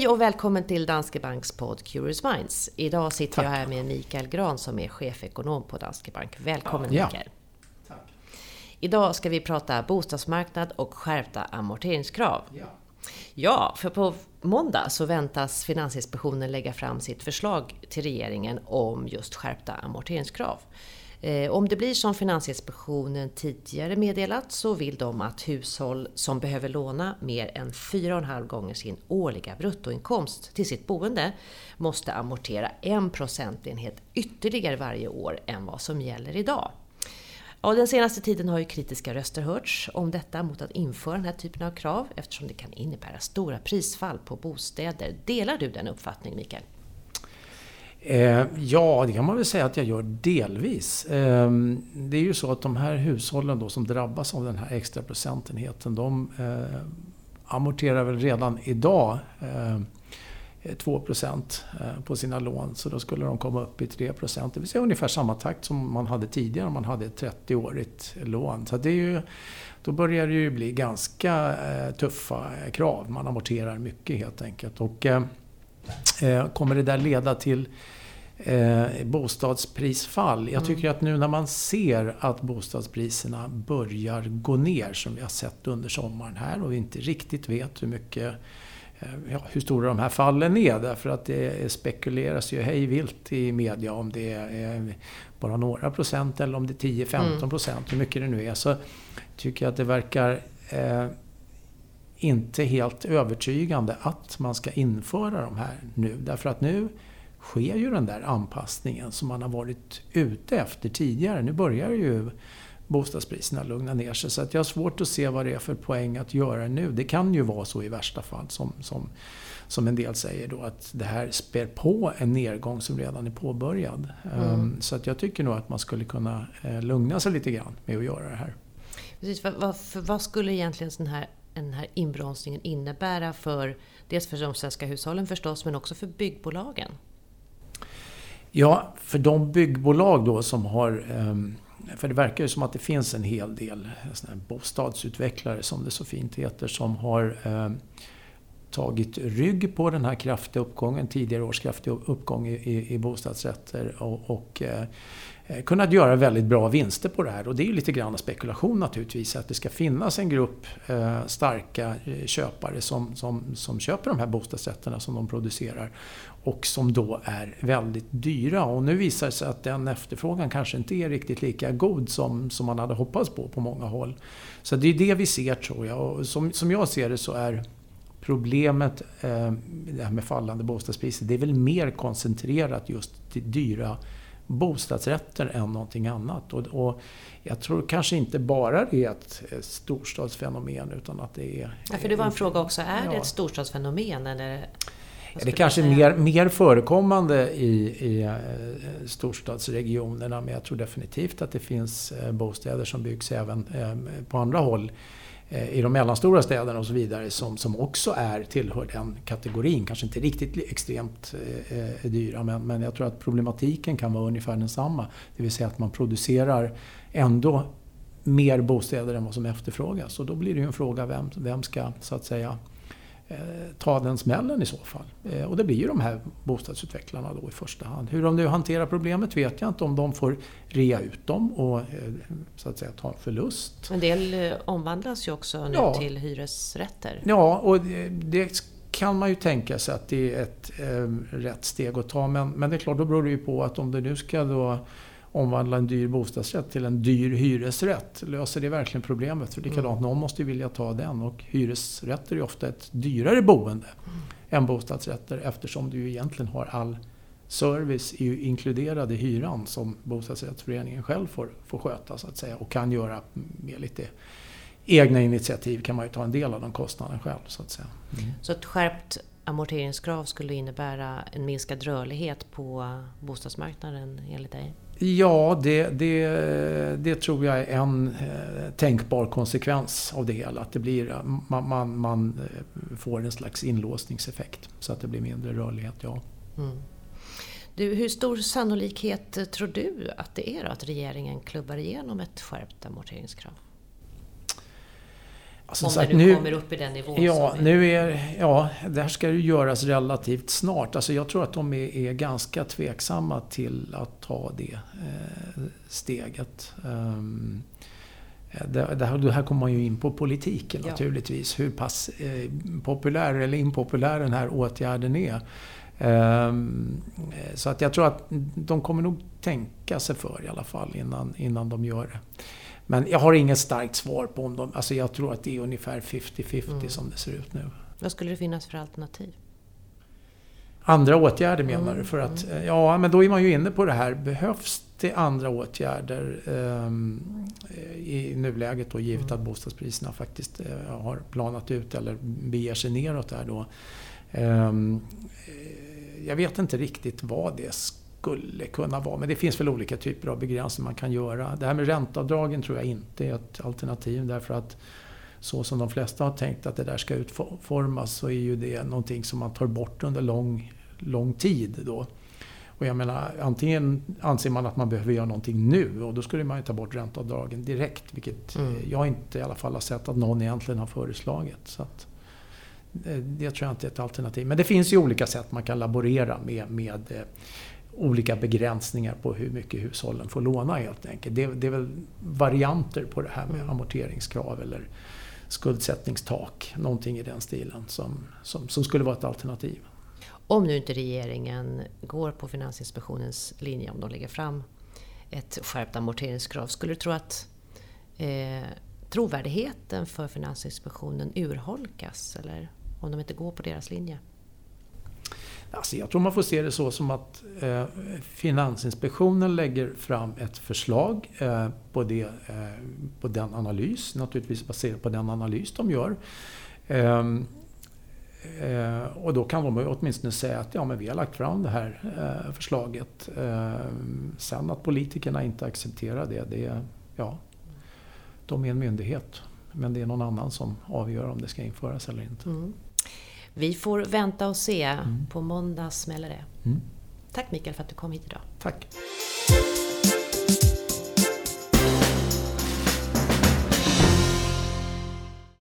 Hej och välkommen till Danske Banks podd Curious Minds. Idag sitter Tack. jag här med Mikael Gran som är chefekonom på Danske Bank. Välkommen ja. Mikael! Tack. Idag ska vi prata bostadsmarknad och skärpta amorteringskrav. Ja. ja, för på måndag så väntas Finansinspektionen lägga fram sitt förslag till regeringen om just skärpta amorteringskrav. Eh, om det blir som Finansinspektionen tidigare meddelat så vill de att hushåll som behöver låna mer än 4,5 gånger sin årliga bruttoinkomst till sitt boende måste amortera en procentenhet ytterligare varje år än vad som gäller idag. Ja, den senaste tiden har ju kritiska röster hörts om detta mot att införa den här typen av krav eftersom det kan innebära stora prisfall på bostäder. Delar du den uppfattningen Mikael? Eh, ja, det kan man väl säga att jag gör delvis. Eh, det är ju så att de här hushållen då som drabbas av den här extra procentenheten, de eh, amorterar väl redan idag eh, 2 % eh, på sina lån. Så då skulle de komma upp i 3% Det vill säga ungefär samma takt som man hade tidigare om man hade ett 30-årigt lån. Så det är ju, då börjar det ju bli ganska eh, tuffa krav. Man amorterar mycket helt enkelt. Och, Eh, eh kommer det där leda till eh, bostadsprisfall? Jag tycker mm. att nu när man ser att bostadspriserna börjar gå ner som vi har sett under sommaren här och vi inte riktigt vet hur mycket eh, Ja, hur stora de här fallen är därför att det spekuleras ju hej vilt i media om det är bara några procent eller om det är 10-15 mm. procent, mm. hur mycket det nu är. Så tycker jag att det verkar eh, inte helt övertygande att man ska införa de här nu. Därför att nu sker ju den där anpassningen som man har varit ute efter tidigare. Nu börjar ju bostadspriserna lugna ner sig. Så att jag har svårt att se vad det är för poäng att göra nu. Det kan ju vara så i värsta fall som, som, som en del säger då att det här spär på en nedgång som redan är påbörjad. Mm. Um, så att jag tycker nog att man skulle kunna uh, lugna sig lite grann med att göra det här. Precis, för, vad, för vad skulle egentligen sån här den här inbromsningen innebära för dels för de svenska hushållen förstås, men också för byggbolagen? Ja, för de byggbolag då som har... Ehm, för det verkar ju som att det finns en hel del såna bostadsutvecklare, som det så fint heter, som har ehm, tagit rygg på den här kraftiga uppgången, tidigare års kraftiga uppgång i, i bostadsrätter och, och eh, eh, kunnat göra väldigt bra vinster på det här. Och det är ju lite grann spekulation naturligtvis. Att det ska finnas en grupp eh, starka eh, köpare som, som, som köper de här bostadsrätterna som de producerar. Och som då är väldigt dyra. Och nu visar det sig att den efterfrågan kanske inte är riktigt lika god som, som man hade hoppats på på många håll. Så det är det vi ser tror jag. Och som, som jag ser det så är problemet, eh, det här med fallande bostadspriser, det är väl mer koncentrerat just till dyra bostadsrätter än någonting annat. Och, och, jag tror kanske inte bara det är ett storstadsfenomen utan att det är... Ja, för det var en fråga också, är ja. det ett storstadsfenomen eller? Det är kanske är mer, mer förekommande i, i eh, storstadsregionerna men jag tror definitivt att det finns eh, bostäder som byggs även eh, på andra håll Eh, i de mellanstora städerna och så vidare som, som också är, tillhör den kategorin. Kanske inte riktigt extremt eh, eh, dyra men, men jag tror att problematiken kan vara ungefär densamma. Det vill säga att man producerar ändå mer bostäder än vad som efterfrågas. Och då blir det ju en fråga vem, vem ska så att säga ta den smällen i så fall. Eh, och det blir ju de här bostadsutvecklarna då i första hand. Hur de nu hanterar problemet vet jag inte. Om de får rea ut dem och eh, så att säga ta en förlust. En del omvandlas ju också nu ja. till hyresrätter. Ja, och det kan man ju tänka sig att det är ett eh, rätt steg att ta. Men, men det är klart, då beror det ju på att om det nu ska då omvandla en dyr bostadsrätt till en dyr hyresrätt. Löser det verkligen problemet? För likadant, mm. någon måste ju vilja ta den och hyresrätter är ofta ett dyrare boende mm. än bostadsrätter eftersom du ju egentligen har all service inkluderad i hyran som bostadsrättsföreningen själv får, får sköta så att säga och kan göra med lite egna initiativ kan man ju ta en del av den kostnaden själv så att säga. Mm. Så ett skärpt amorteringskrav skulle innebära en minskad rörlighet på bostadsmarknaden enligt dig? Ja, det, det, det tror jag är en eh, tänkbar konsekvens av det hela. Att det blir, eh, man, man, man, eh, får en slags inlåsningseffekt så att det blir mindre rörlighet, ja. Mm. Du, hur stor sannolikhet tror du att det är att regeringen klubbar igenom ett skärpt amorteringskrav? Alltså, Om det nu, kommer upp i den nivån ja, som nu är, ja, det här ska ju göras relativt snart. Alltså jag tror att de är, är ganska tveksamma till att ta det eh, steget. Um, det, det, här, det, här, kommer man ju in på politiken ja. naturligtvis. Hur pass eh, populär eller impopulär den här åtgärden är. Um, så att jag tror att de kommer nog tänka sig för i alla fall innan, innan de gör det. Men jag har inget starkt svar på om de... Alltså jag tror att det är ungefär 50-50 mm. som det ser ut nu. Vad skulle det finnas för alternativ? Andra åtgärder menar mm. du? För att, mm. ja, men då är man ju inne på det här. Behövs det andra åtgärder um, i nuläget då, givet mm. att bostadspriserna faktiskt uh, har planat ut eller beger sig neråt där då? Um, jag vet inte riktigt vad det skulle kunna vara. Men det finns väl olika typer av begränsningar man kan göra. Det här med ränteavdragen tror jag inte är ett alternativ därför att så som de flesta har tänkt att det där ska utformas så är ju det någonting som man tar bort under lång, lång tid då. Och jag menar, antingen anser man att man behöver göra någonting nu och då skulle man ju ta bort ränteavdragen direkt. Vilket mm. jag inte i alla fall har sett att någon egentligen har föreslagit. Så att, eh, det tror jag inte är ett alternativ. Men det finns ju olika sätt man kan laborera med, med eh, olika begränsningar på hur mycket hushållen får låna helt enkelt. Det, det är väl varianter på det här med mm. amorteringskrav eller skuldsättningstak. Någonting i den stilen som, som, som skulle vara ett alternativ. Om nu inte regeringen går på Finansinspektionens linje, om de lägger fram ett skärpt amorteringskrav, skulle du tro att eh, trovärdigheten för Finansinspektionen urholkas? Eller om de inte går på deras linje? Alltså jag tror man får se det så som att eh, Finansinspektionen lägger fram ett förslag eh, på, det, eh, på den analys, naturligtvis baserat på den analys de gör. Ehm, eh, och då kan de åtminstone säga att ja, men vi har lagt fram det här eh, förslaget. Ehm, sen att politikerna inte accepterar det, det ja, de är en myndighet. Men det är någon annan som avgör om det ska införas eller inte. Mm. Vi får vänta och se. Mm. På måndag smäller det. Mm. Tack Mikael för att du kom hit idag. Tack.